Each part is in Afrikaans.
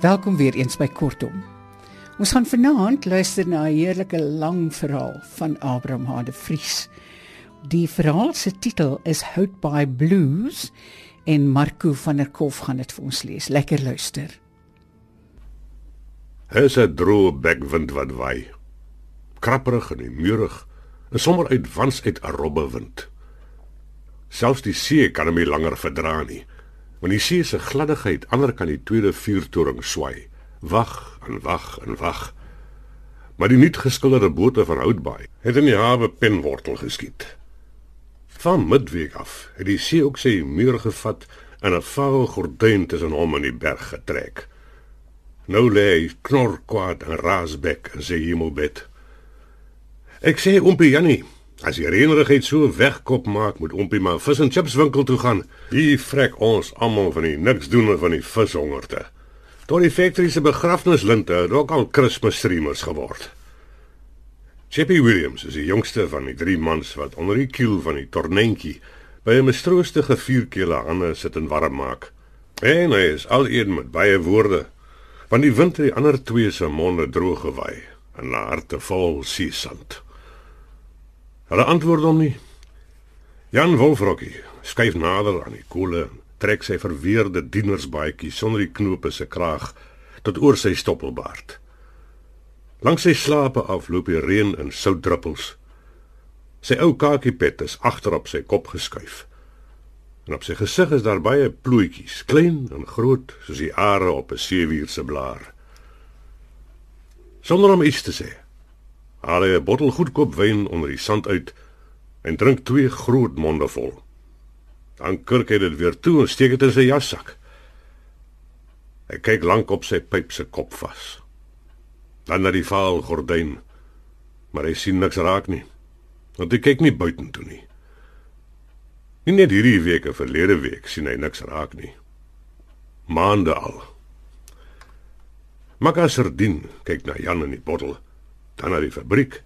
Welkom weer eens by Kortom. Ons gaan vanaand luister na 'n heerlike lang verhaal van Abraham Hade Vries. Die verhaal se titel is Hout by Blues en Marco van der Kolf gaan dit vir ons lees. Lekker luister. Hy's 'n droë bekwind wat waai. Krapperig en muurig, en sommer uit wans uit 'n robbewind. Selfs die see kan hom nie langer verdra nie. Want die see se gladdigheid ander kan die tweede vuurtoring swai. Wag en wag en wag. Maar die nuut geskilderde bote van Houtbaai het in die hawe penwortel geskiet. Van midweek af het die see ook sy muur gevat en 'n vaal gordyn tussen hom en die berg getrek. Nou lê hy knorkwaad en raasbek in sy hemelbed. Ek sê oompie Jannie, as die reënerigheid so wegkop maak, moet oompie maar vis en chips winkel toe gaan. Hier vrek ons almal van die niks doen van die vishongerte. Tot die factory se begrafnislinte het ook al Kersfees streamers geword. Chippy Williams is die jongste van die drie mans wat onder die kiel van die tornentjie by 'n mistroostige vuurkele hande sit en warm maak. En hy is al een met baie woorde, want die wind het die ander twee se monde droog gewaai en na harte vol seesand. Hulle antwoord hom nie. Jan Wolfrockie skuif nader aan die koele, trek sy verweerde dienersbaadjie sonder die knope se kraag tot oor sy stoppelbaard. Langs sy slape af loop die reën in soutdruppels. Sy ou kakiepet is agterop sy kop geskuif. En op sy gesig is daar baie plooitjies, klein en groot soos die are op 'n seewier se blaar. Sonder om iets te sê, haal 'n bottel goedkoop wyn onder die sand uit en drink twee groot monde vol. Dan kurk hy dit weer toe en steek dit in sy jassak. Hy kyk lank op sy pyp se kop vas dan na die vaal gordyn. Maar hy sien niks raak nie. Want hy kyk nie buitentoe nie. Nie net hierdie week of verlede week sien hy niks raak nie. Maande al. Maka Sardin kyk na Jan in die bottel, dan na die fabriek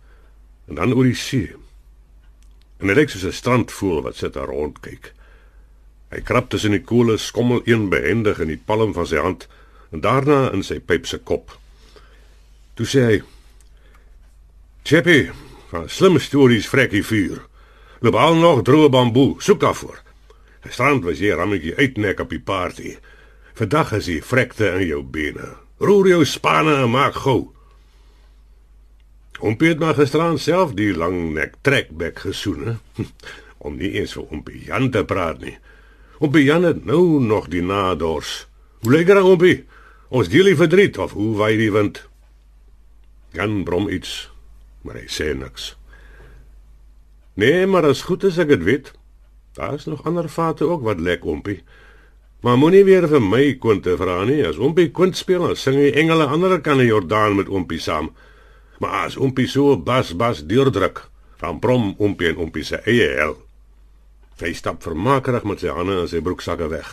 en dan oor die see. En lyk soos 'n strandvoël wat sit daar rond kyk. Hy krap tussen die koele, skommel een behendig in die palm van sy hand en daarna in sy pyp se kop. Toe sê hy: "Chippy, van slim stories vrekkie vuur. Loop al nog droë bamboe, soek daarvoor. Die strand was hier rammetjie uitnek op die party. Vandag is die vrekte in jou bene. Roer jou spanne en maak gou." Om Piet maar gisteraan self die lang nek trekbek gesoene om nie eens vir Ompie Jan te praat nie. Ompie Jan het nou nog die nadors. Hoe lê dit Ompie? Ons deel die verdriet of hoe waai die wind? Jan brom iets, maar hy sê niks. Nee, maar as goed as ek dit weet, daar is nog ander vate ook wat lek ompie. Maar moenie weer vir my kwinte vra nie. As ompie kwint speel, sing hy engele ander kan in Jordaan met ompie saam. Maar as ompie so bas bas deurdruk, dan brom ompie en ompie se eie hel. Hy stap vermakerig met sy hande in sy broeksakke weg.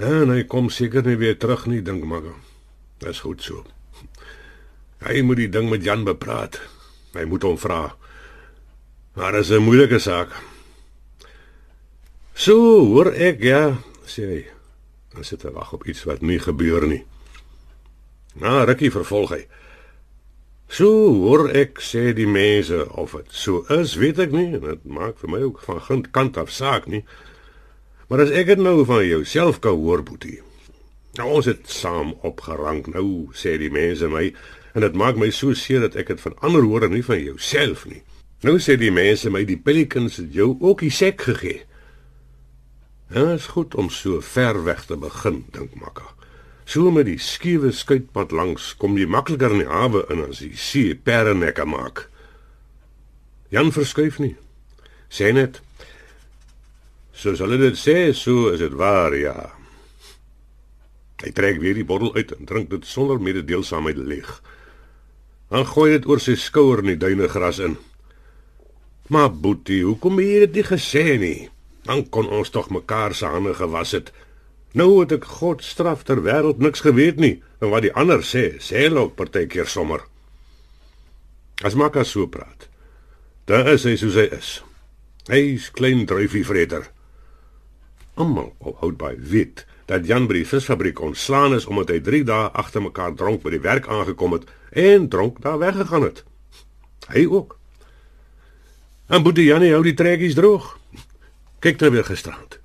En hy kom seker nie weer terug nie, dink maar. Dis goed so. Hy moet die ding met Jan bepraat. Hy moet hom vra. Maar dit is 'n moeilike saak. So, hoor ek ja, sê hy. Hy sit te wag op iets wat nie gebeur nie. Na rukkie vervolg hy. So, hoor ek sê die mense of dit so is, weet ek nie. Dit maak vir my ook van geen kant af saak nie. Maar as ek dit nou van jouself kan hoor, boetie. Nou ons het saam opgerank nou, sê die mense my en dit maak my so seer dat ek dit van ander hoor en nie van jouself nie. Nou sê die mense my die pelikans het jou ook die sek gegee. Ja, is goed om so ver weg te begin, dink Makka. So met die skiewe skuitpad langs kom jy makliker in die hawe in as die see pernekke maak. Jan verskuif nie. Sê net Soos hulle dit sê, so is dit waar, ja. Hy trek weer die bottel uit en drink dit sonder mededeelsaamheid leeg. Dan gooi dit oor sy skouer in die duine gras in. Maar Boetie, hoekom het jy dit nie gesê nie? Dan kon ons tog mekaar se hande gewas het. Nou het ek God straf ter wêreld niks geweet nie, en wat die ander sê, sê hulle ook partykeer sommer. As Makka so praat, dan is hy soos hy is. Hy's klein druifie vreter. Almal hou by wit dat Jan by die visfabriek ontslaan is omdat hy 3 dae agter mekaar dronk by die werk aangekom het en dronk daar weggegaan het. Hy ook. En Boetie Janie hou die trekkies droog. Kyk weer gisterand.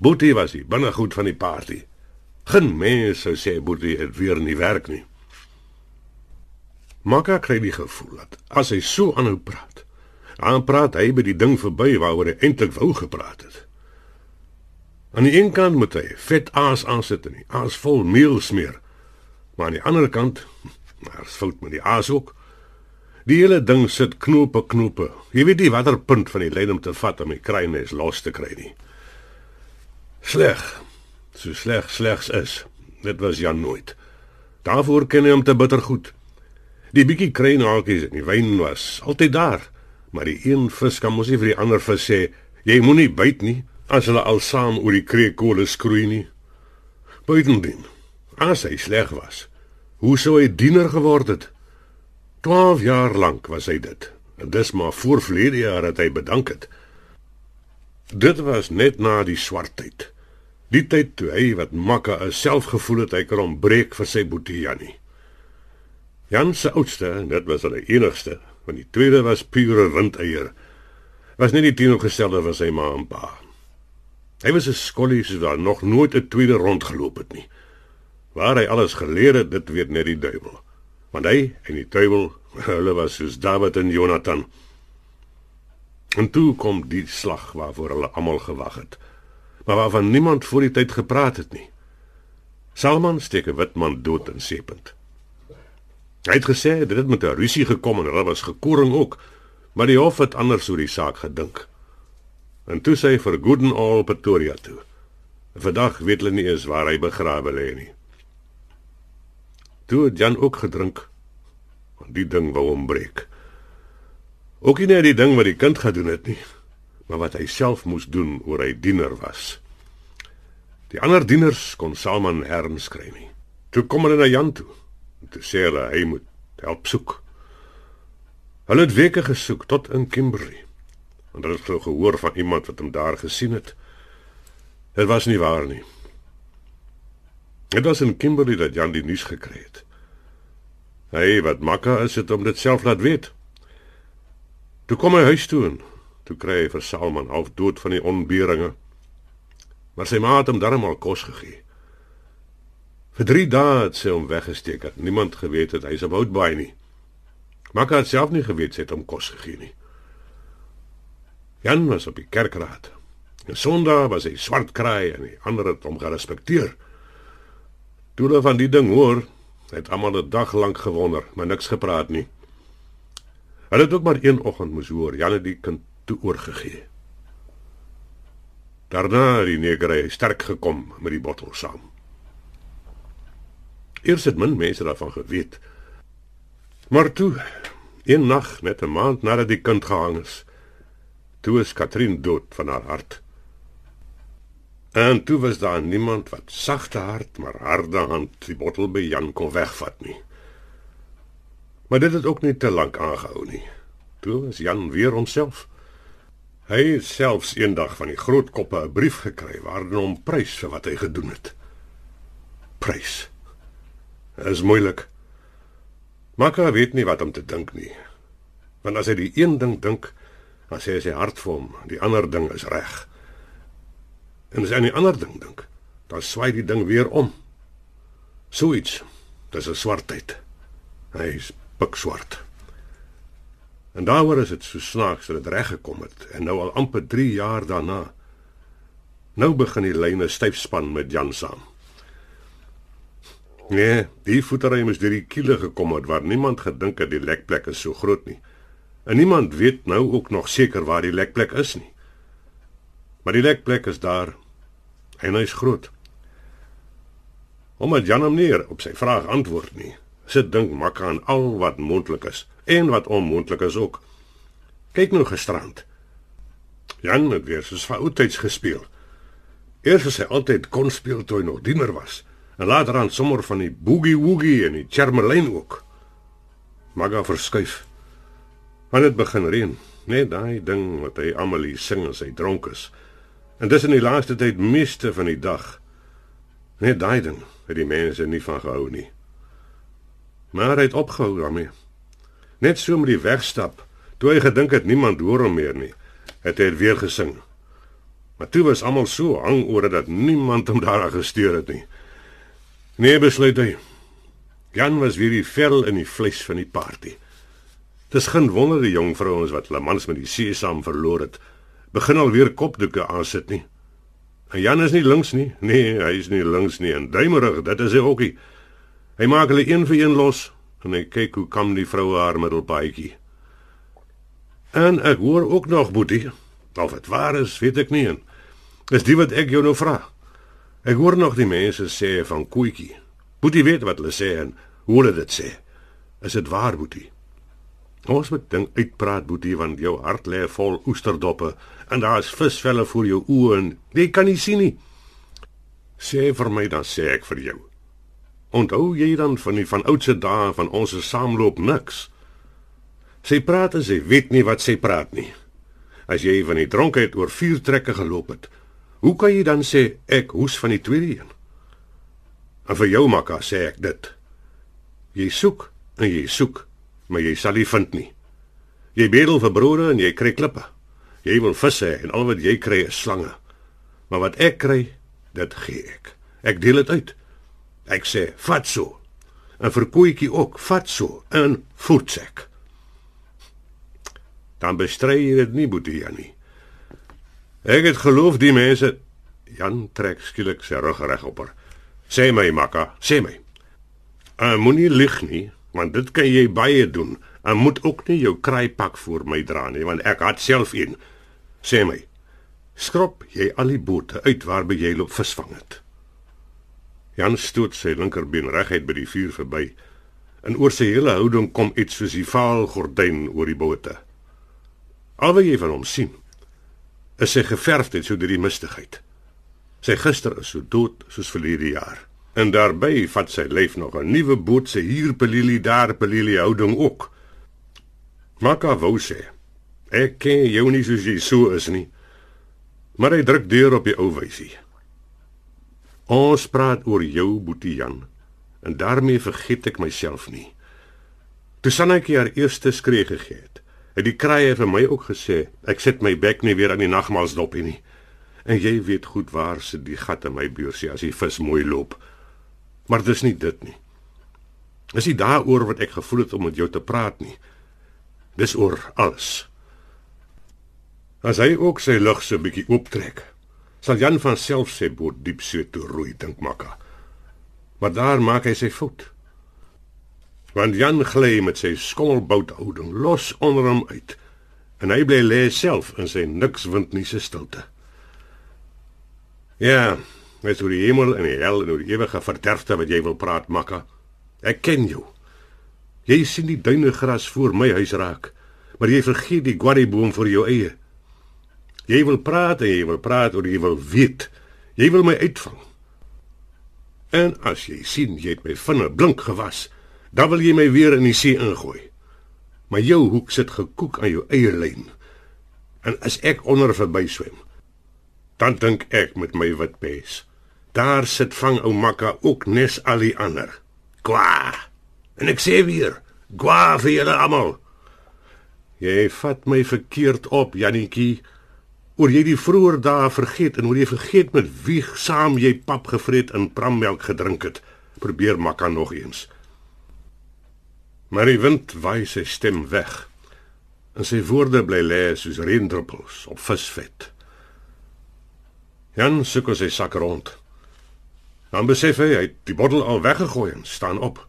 Boetie was hy binne goed van die party. Geen mens sou sê Boetie het weer nie werk nie. Maka kry die gevoel dat as hy so aanhou praat, dan praat hy by die ding verby waaroor hy eintlik wou gepraat het. Aan die een kant moet hy vet aas aansit en die aas vol meel smeer. Maar aan die ander kant, maar is fout met die aas ook. Die hele ding sit knope knope. Jy weet nie watter punt van die lyn om te vat om die kruimes los te kry nie. Sleg. So sleg slegs is. Dit was Jan nooit. Daarvoor ken hy hom te bitter goed. Die bietjie kruinhakies in die wyn was altyd daar, maar die een vis kan mos nie vir die ander vis sê jy moenie byt nie as hulle al saam oor die kreekole skroei nie. Buitendien, as hy sleg was, hoe sou hy diener geword het? 12 jaar lank was hy dit. En dis maar voor verlede jaar dat hy bedank het. Dit was net na die swart tyd. Die tyd toe hy wat makka self gevoel het hy kan hom breek vir sy boetie Jannie. Jan se oudste, dit was hulle enigste, want die tweede was pure windeier. Was nie die teenoorgestelde van sy ma en pa. Hy was 'n skollie soos daar nog nooit 'n tweede rond geloop het nie. Waar hy alles geleer het, dit weet net die duiwel. Want hy en die duiwel, hulle was soos Dawid en Jonathan. En toe kom die slag waarvoor hulle almal gewag het. Maar waarvan niemand voor die tyd gepraat het nie. Salman steek 'n wit man dood in Sepent. Hy het gesê dit het met 'n rusie gekom en hulle was gekoring ook, maar die hof het anders oor die saak gedink. En toe sy vir Gooden All Pretoria toe. Vandag weet hulle nie eens waar hy begrawe lê nie. Toe het Jan ook gedrink. Want die ding wou hom breek. Ook nie die ding wat die kind gedoen het nie, maar wat hy self moes doen oor hy diener was. Die ander dieners kon Salman herns kry nie. Toe kom hulle na Jan toe. Toe sê hulle hy moet help soek. Hulle het weke gesoek tot in Kimberley want hulle het gehoor van iemand wat hom daar gesien het. Dit was nie waar nie. Dit was in Kimberley dat Jan die nuus gekry het. Hy wat makka is het om dit self laat weet. Toe kom hy huis toe en toe kry hy vir Salman half dood van die onberinge. Maar sy ma het hom darmal kos gegee. Vir 3 dae het sy hom weggesteek het. Niemand geweet het hy's op Oudtshoorn nie. Makka het self nie geweet sy het hom kos gegee nie. Jan was op die kerkraad. En Sondag was hy swart kraai en die ander het hom gerespekteer. Toe hulle van die ding hoor, het almal 'n dag lank gewonder, maar niks gepraat nie. Hulle het ook maar een oggend moes hoor Jan het die kind toe oorgegee. Daarna het die negery sterk gekom met die bottel saam. Eers het min mense daarvan geweet. Maar toe, een nag net 'n maand nadat die kind gehang is, Toe is Katrin dood van haar hart. En toe was daar niemand wat sagte hart maar harde hand die bottel by Jan kon wegvat nie. Maar dit het ook nie te lank aangehou nie. Toe was Jan weer homself. Hy het selfs eendag van die groot koppe 'n brief gekry waarin hom prys vir wat hy gedoen het. Prys. Dit is moeilik. Maka weet nie wat om te dink nie. Want as hy die een ding dink, dan sê sy hart vir hom, die ander ding is reg. En as hy aan die ander ding dink, dan swaai die ding weer om. So iets. Dis 'n swartheid. Hy is pikswart. En daaroor is dit so snaaks dat dit reg gekom het en nou al amper 3 jaar daarna. Nou begin die lyne styf span met Jan saam. Nee, die voetery moes deur die kiele gekom het waar niemand gedink het die lekplek is so groot nie. En niemand weet nou ook nog seker waar die lekplek is nie. Maar die lekplek is daar en hy's groot. Omdat Jan hom nie op sy vraag antwoord nie, sit dink Makka aan al wat moontlik is en wat onmoontlik is ook. Kyk nou gisterand. Jan het weer soos vir oudtyds gespeel. Eers as hy altyd kon speel toe hy nog diener was, en later aan sommer van die boogie woogie en die charmerlyn ook. Makka verskuif. Want dit begin reën, net daai ding wat hy almal hier sing as hy dronk is. En dis in die laaste tyd meeste van die dag. Net daai ding het die mense nie van gehou nie. Maar hy het opgehou daarmee. Net so met die wegstap, toe hy gedink het niemand hoor hom meer nie, het hy weer gesing. Maar toe was almal so hang oor dat niemand hom daar gesteer het nie. Nee, besluit hy. Jan was weer die vel in die vleis van die party. Dis geen wonder die jong vrouens wat hulle mans met die sesam verloor het, begin al weer kopdoeke aansit nie. En Jan is nie links nie. Nee, hy is nie links nie en duimerig, dit is hy ook nie. Hy maak hulle een vir een los en hy kyk hoe kom die vroue haar middelpaadjie. En ek hoor ook nog boetie. Of dit waar is, weet ek nie. Dis die wat ek jou nou vra. Ek hoor nog die mense sê van koetjie. Boetie weet wat hulle sê en hoe hulle dit sê. Is dit waar, boetie? Ons moet ding uitpraat, boetie, want jou hart lê vol oesterdoppe en daar's visvelle voor jou oë en jy kan nie sien nie. Sê vir my dan sê ek vir jou. Onthou jy dan van die van oudse dae van ons saamloop niks? Sy praat en sy weet nie wat sy praat nie. As jy van die dronkheid oor vier trekke geloop het, hoe kan jy dan sê ek hoes van die tweede een? En vir jou makka sê ek dit. Jy soek en jy soek, maar jy sal nie vind nie. Jy bedel vir brode en jy kry klippe. Jy wil visse en al wat jy kry is slange. Maar wat ek kry, dit gee ek. Ek deel dit uit. Ek sê, vat so. En vir koetjie ook, vat so in voetsek. Dan bestry jy dit nie, Boetie Jannie. Ek het geloof die mense Jan trek skielik sy rug reg op haar. Sê my, makka, sê my. Uh, Moenie lig nie, want dit kan jy baie doen. En moet ook nie jou kraaipak voor my dra nie, want ek het self een. Sê my, skrop jy al die bote uit waarby jy loop visvang het? Jan stoot sy linkerbeen reguit by die vuur verby. En oor sy hele houding kom iets soos die vaal gordyn oor die bote. Al wat jy van hom sien, is sy geverfdheid so deur die mistigheid. Sy gister is so dood soos verlede jaar. En daarbey vat sy lyf nog 'n nuwe boot se hier pelilie daar pelilie houding ook. Maka wou sê Ek ken jou nie soos jy so is nie. Maar hy druk deur op die ou wysie. Ons praat oor jou, Boetie Jan, en daarmee vergeet ek myself nie. Toe Sannetjie haar eerste skree gegee het, het die kraaie vir my ook gesê, ek sit my bek nie weer aan die nagmaalsdopie nie. En jy weet goed waar sit die gat in my beursie as die vis mooi loop. Maar dis nie dit nie. Dis nie daaroor wat ek gevoel het om met jou te praat nie. Dis oor alles. As hy ook sy lug so bietjie ooptrek, sal Jan van self sy boot diep see toe roei, dink Makka. Maar daar maak hy sy fout. Want Jan gly met sy skommelbouthouding los onder hom uit en hy bly lê self in sy niks wind nie se stilte. Ja, met oor die hemel en die hel en die ewige verderfte wat jy wil praat, Makka. Ek ken jou. Jy sien die duine gras voor my huis raak, maar jy vergeet die guariboom vir jou eie. Jy wil praat jy wil praat oor jy wil weet. Jy wil my uitvang. En as jy sien jy het my vinne blink gewas, dan wil jy my weer in die see ingooi. Maar jou hoek sit gekoek aan jou eie lyn. En as ek onder verby swem, dan dink ek met my wit pes. Daar sit vang ou makka ook nes al die ander. Kwa. En ek sê weer, kwa vir julle almal. Jy vat my verkeerd op, Jannetjie oor jy die vroeë dae vergeet en oor jy vergeet met wie saam jy pap gevreet en prammelk gedrink het. Probeer makka nog eens. Maar die wind waai sy stem weg. En sy woorde bly lê soos reendruppels op visvet. Jan soek sy sak rond. Dan besef hy hy het die bottel al weggegooi en staan op.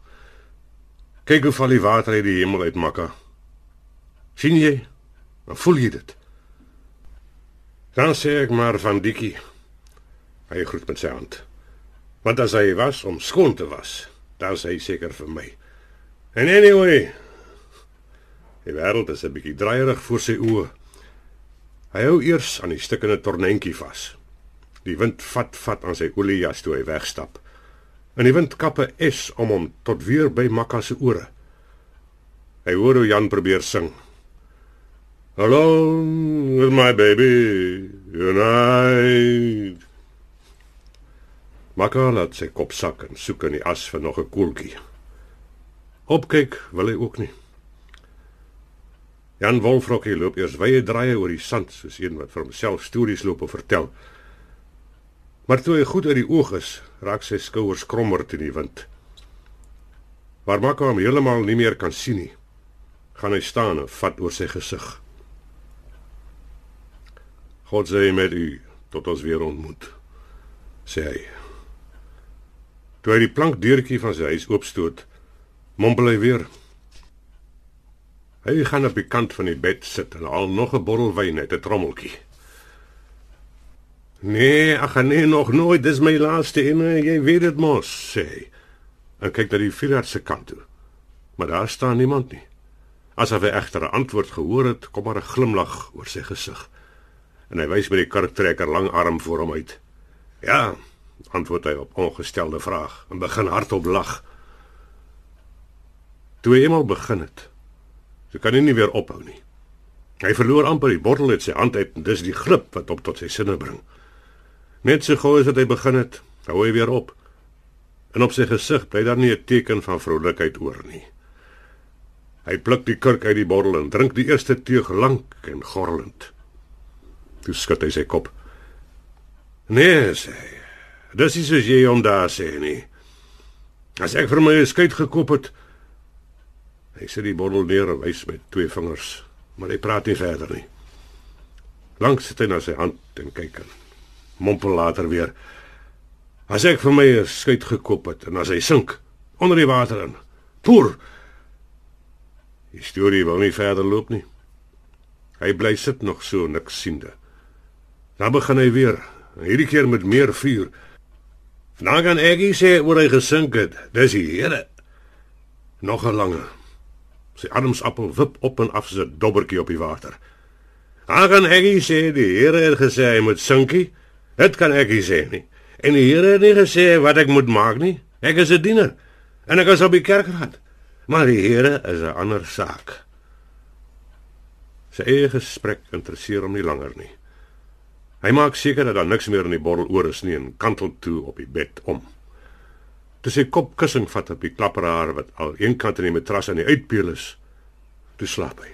Kyk hoe val die water uit die hemel uit makka. sien jy? Dan voel jy dit. Dan sê ek maar van Dikkie. Hy groet met sy hand. Want as hy was om skoon te was, dan sê hy seker vir my. And anyway, die wêreld is 'n bietjie draaierig voor sy oë. Hy hou eers aan die stukkende tornentjie vas. Die wind vat vat aan sy oliejas toe hy wegstap. En die wind kappe is om hom tot weer by Makka se ore. Hy hoor hoe Jan probeer sing. Alone with my baby tonight. Makka laat sy kop sak en soek in die as vir nog 'n koeltjie. Opkyk wil hy ook nie. Jan Wolfrokkie loop eers wye draaie oor die sand soos een wat vir homself stories loop of vertel. Maar toe hy goed uit die oog is, raak sy skouers krommer teen die wind. Waar Makka hom heeltemal nie meer kan sien nie, gaan hy staan en vat oor sy gesig. God sê met u tot ons weer ontmoet, sê hy. Toe hy die plankdeurtjie van sy huis oopstoot, mompel hy weer. Hy gaan op die kant van die bed sit en al nog 'n bottel wyn uit 'n trommeltjie. Nee, ag nee, nog nooit, dis my laaste een, jy weet dit mos, sê hy. En kyk na die vuurhard se kant toe. Maar daar staan niemand nie. Asof hy egter 'n antwoord gehoor het, kom maar 'n glimlag oor sy gesig. En hy wys met die karktrekker lang arm voor hom uit. Ja, antwoord hy op ongestelde vraag en begin hardop lag. Toe hy eendag begin het, so kan hy nie weer ophou nie. Hy verloor amper die bottel uit sy hand uit en dis die grip wat op tot sy sinne bring. Net so gou as hy begin het, hou hy weer op. En op sy gesig bly daar nie 'n teken van vrolikheid oor nie. Hy pluk die kurk uit die bottel en drink die eerste teug lank en gorrelend. Toe skud hy sy kop. Nee, sê hy. Dis is soos jy hom daar sê nie. As ek vir my 'n skuit gekoop het, Hy sit die bottel neer en wys met twee vingers, maar hy praat nie verder nie. Langs sit hy na sy hand en kyk en mompel later weer. As ek vir my 'n skuit gekoop het en as hy sink onder die water in. Poer. Die storie wil nie verder loop nie. Hy bly sit nog so niks siende. Dan begin hy weer, hierdie keer met meer vuur. Nou gaan ek sê oor hy gesink het. Dis die Here. Nog 'n lange Sy ademsappel wip op en af soos 'n dobbertjie op die water. "Hagan Eggy sê die Here het gesê hy moet sinkie. Dit kan nie sê nie. En die Here het nie gesê wat ek moet maak nie. Ek is 'n diener en ek is op die kerkraad. Maar die Here is 'n ander saak." Sy eie gesprek interesseer hom nie langer nie. Hy maak seker dat daar niks meer in die bottel oor is nie en kantel toe op die bed om. Toe sy kop kussing vat op die klapperhaar wat al eenkant in die matras aan die uitpeel is, toe slaap hy.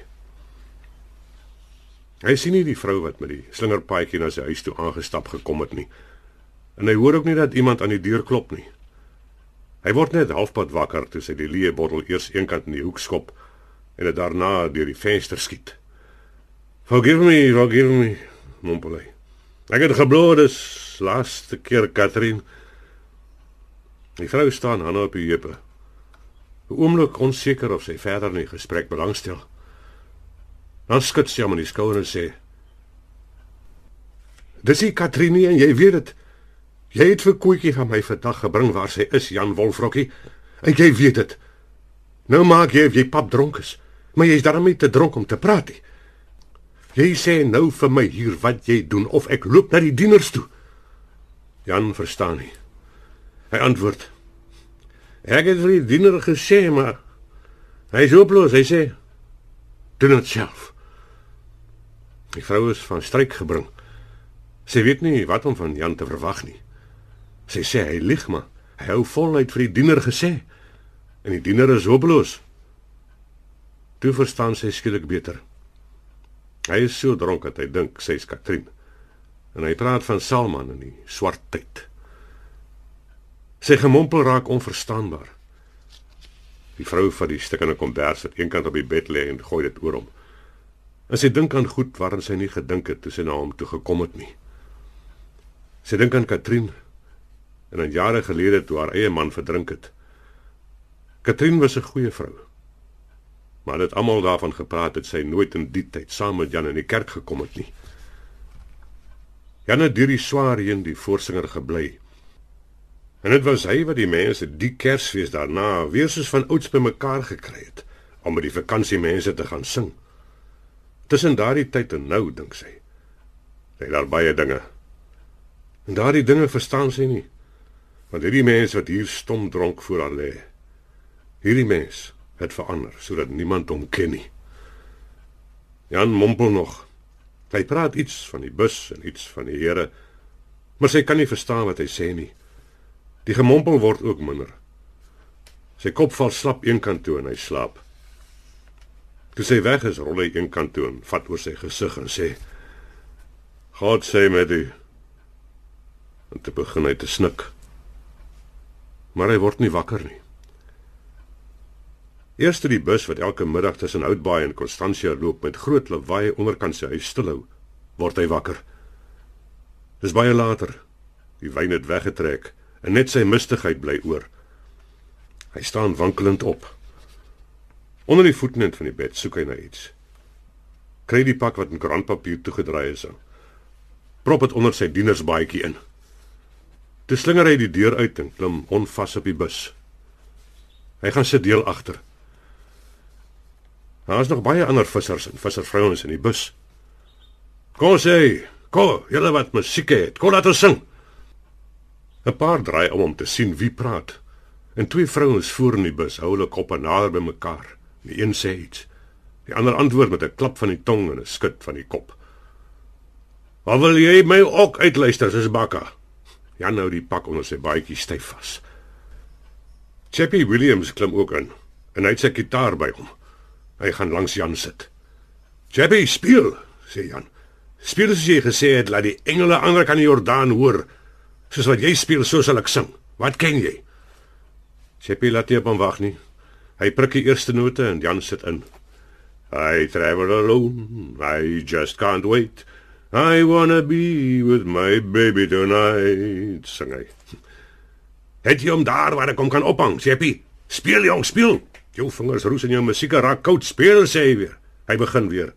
Hy sien nie die vrou wat met die slingerpaadjie na sy huis toe aangestap gekom het nie. En hy hoor ook nie dat iemand aan die deur klop nie. Hy word net halfpad wakker toe sy die leë bottel eers eenkant in die hoek skop en dit daarna deur die venster skiet. Forgive me, forgive me, mompel hy. Ek het gebloed, dis laaste keer, Katherine. Die vrou staan aan op die heupe. 'n Oomblik onseker of sy verder in die gesprek belangstel. Dan skud sy hom in die skouer en sê: "Dis die Katrine en jy weet dit. Jy het vir koetjie van my vandag gebring waar sy is, Jan Wolfrokkie. En jy weet dit. Nou maak jy of jy pap dronk is, maar jy's daarmee te dronk om te praat. Nie. Jy sê nou vir my hier wat jy doen of ek loop na die dieners toe." Jan verstaan nie. Hy antwoord: Ek het vir die diener gesê, maar hy is hopeloos. Hy sê: Doen dit self. Die vrou is van stryk gebring. Sy weet nie wat om van Jan te verwag nie. Sy sê hy lieg maar. Hy hou voluit vir die diener gesê. En die diener is hopeloos. Toe verstaan sy skielik beter. Hy is so dronk dat hy dink sy's Katrin. En hy praat van Salman in die swart tyd. Sy gemompel raak onverstaanbaar. Die vrou vat die stuk in 'n kombers wat eenkant op die bed lê en gooi dit oor hom. En sy dink aan goed waaraan sy nie gedink het toe sy na hom toe gekom het nie. Sy dink aan Katrin en aan jare gelede toe haar eie man verdrink het. Katrin was 'n goeie vrou. Maar dit almal daarvan gepraat het sy nooit in die tyd saam met Jan in die kerk gekom het nie. Jan het deur die swaar heen die voorsinger gebly En dit was hy wat die mense die Kersfees daarna weer soos van ouds bymekaar gekry het om met die vakansiemense te gaan sing. Tussen daardie tyd en nou dink sy. Sy daar baie dinge. En daardie dinge verstaan sy nie. Want hierdie mense wat hier stom dronk voor haar lê. Hierdie mense het verander sodat niemand hom ken nie. Jan mompel nog. Hy praat iets van die bus en iets van die Here, maar sy kan nie verstaan wat hy sê nie. Die gemompel word ook minder. Sy kop val slap eenkant toe en hy slaap. Toe sy weg is, rol hy eenkant toe en vat oor sy gesig en sê: "God sê met u." En toe begin hy te snik. Maar hy word nie wakker nie. Eerste die bus wat elke middag tussen Houtbaai en Constantia loop met groot lawaai onderkant sy huis stilhou, word hy wakker. Dis baie later. Die wyn het weggetrek en net sy mistigheid bly oor. Hy staan wankelend op. Onder die voetnet van die bed soek hy na iets. Kry die pak wat in krantpapier toegedraai is. Prop dit onder sy dienersbaadjie in. Toe slinger hy die deur uit en klim onvas op die bus. Hy gaan sit deel agter. Daar is nog baie ander vissers en visservrouens in die bus. Kom sê, kom, julle wat musiek het, kom laat ons sing. 'n Paar draai om om te sien wie praat. En twee vrouens voor in die bus hou hulle koppe nader by mekaar. Die een sê iets. Die ander antwoord met 'n klap van die tong en 'n skud van die kop. "Wat wil jy my ook uitluister, sis Bakka?" Jan hou die pak onder sy baadjie styf vas. Chappie Williams klim ook in en hy het sy kitaar by hom. Hy gaan langs Jan sit. "Chappie, speel," sê Jan. "Speel soos jy gesê het, laat die engele ander kan die Jordaan hoor. Soos wat jy speel, so sal ek sing. Wat ken jy?" Chappie laat nie op hom wag nie. Hy prik die eerste note en Jan sit in. I travel alone, I just can't wait. I wanna be with my baby tonight. Sing hy. Het jy hom daar waar ek hom kan ophang, Chappie? Speel jong, speel. Jou vingers roes in jou musiek raak koud. Speel sê hy weer. Hy begin weer.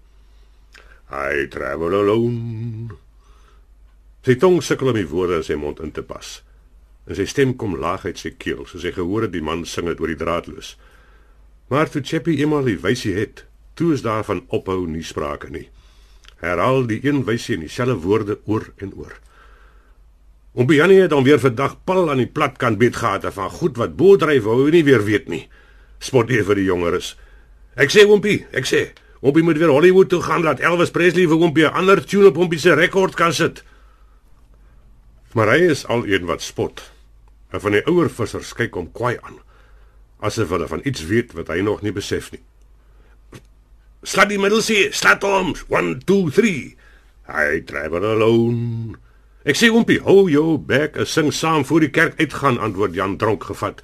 I travel alone. Sy tong sukkel om die woorde in sy mond in te pas en sy stem kom laag uit sy keel, soos hy gehoor het die man sing dit oor die draadloos. Maar toe Chappie eenmal die wysie het, toe is daar van ophou nie sprake nie. Herhaal die een wysie in dieselfde woorde oor en oor. Om Bianie het dan weer vandag pal aan die platkant beet gehad van goed wat boodryf wou nie weer weet nie. Spot hier vir die jongeres. Ek sê Oompie, ek sê, Oompie moet weer Hollywood toe gaan laat Elvis Presley vir Oompie 'n ander tune op Oompie se rekord kan sit. Maar hy is al een wat spot. En van die ouer vissers kyk hom kwaai aan, asof hulle van iets weet wat hy nog nie besef nie. Slat die middelsie, slat hom. 1 2 3. I travel alone. Ek sê oompie, hou jou bek, ek sing saam voor die kerk uitgaan, antwoord Jan dronk gevat.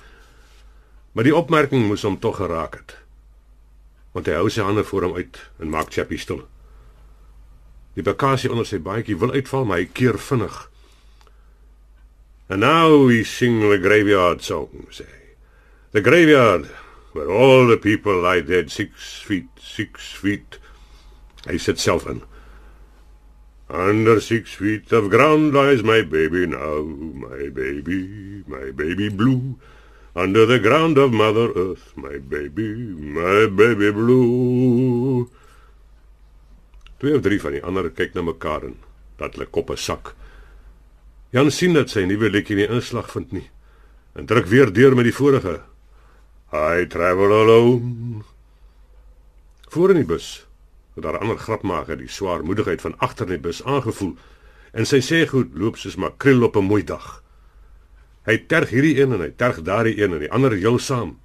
Maar die opmerking moes hom tog geraak het. Want hy hou sy hande voor hom uit en maak Chappie stil. Die bakasie onder sy baadjie wil uitval, maar hy keer vinnig. And now we sing the graveyard song, say. The graveyard, where all the people lie dead six feet, six feet. Hy sit self in. Under six feet of ground lies my baby now, my baby, my baby blue. Under the ground of Mother Earth, my baby, my baby blue. Twee of drie van die ander kyk na mekaar en dat hulle koppe sak. Jan sien dat sy nuwe liedjie nie inslag vind nie en druk weer deur met die vorige. I travel alone. Voor in die bus het daar 'n ander grapmaker die swaarmoedigheid van agter in die bus aangevoel en sy sê goed loop soos makreel op 'n mooi dag. Hy terg hierdie een en hy terg daardie een en die ander heel saam.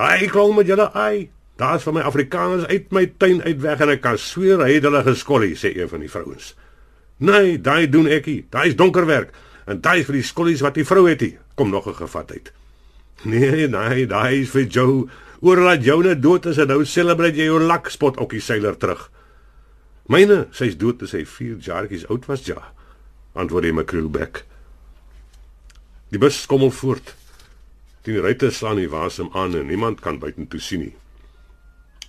Hy kom met julle ai. Daar's van my Afrikaners uit my tuin uit weg en ek kan sweer hy het hulle geskollie sê een van die vrouens. Nee, daai doen ekie. Daai is donker werk en daai vir die skollies wat die vrou het hier. Kom nog 'n gevat uit. Nee, nee, daai is vir jou. Oor laat joune dood is en nou celebrate jy jou lak spot okkie seiler terug. Myne, sy's dood te sê 4 jaartjies oud was ja. Antwoord hy Macroelbeck. Die bus skommel voort. Die ruitte slaan die wasem aan en niemand kan buitentoe sien nie.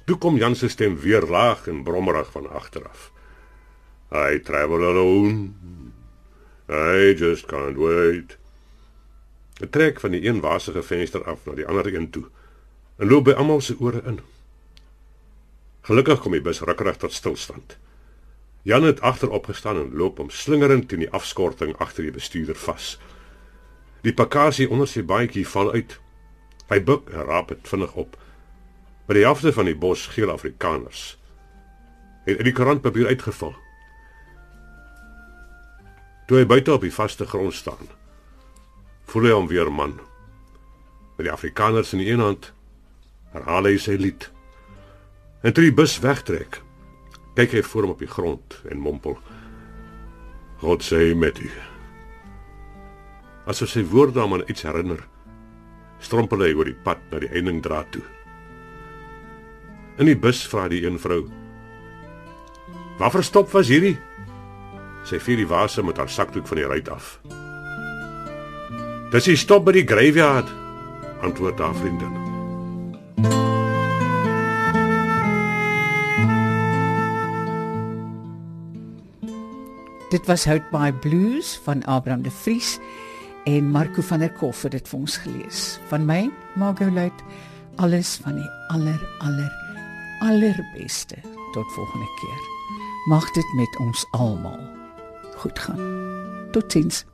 Toe kom Jan se stem weer laag en brommerig van agteraf. I travel alone. I just can't wait. Ek trek van die een wasige venster af na die ander een toe en loop by almal se ore in. Gelukkig kom die bus rukkerig tot stilstand. Jan het agterop gestaan en loop om slingerend teen die afskorting agter die bestuurder vas. Die pakasie onder sy baadjie val uit. Hy buig en raap dit vinnig op. By die helfte van die bos geel Afrikaners het uit die krantpapier uitgeval. Toe hy buite op die vaste grond staan, voel hy hom weer man. Met die Afrikaners in die een hand, herhaal hy sy lied. En toe die bus wegtrek, kyk hy voor hom op die grond en mompel: God sê met u. Asof sy woorde hom aan iets herinner, strompel hy oor die pad na die eindingdraad toe. In die bus vra die een vrou: "Waar verstop was hierdie?" Sy vier die vase met haar sakdoek van die ruit af. "Dis die stop by die graveyard," antwoord haar vriendin. Dit was Hout by Blues van Abraham de Vries en Marco van der Kof het dit vir ons gelees. Van my, Margot Luit, alles van die aller aller allerbeste. Tot volgende keer. Mag dit met ons almal goed gaan. Totsiens.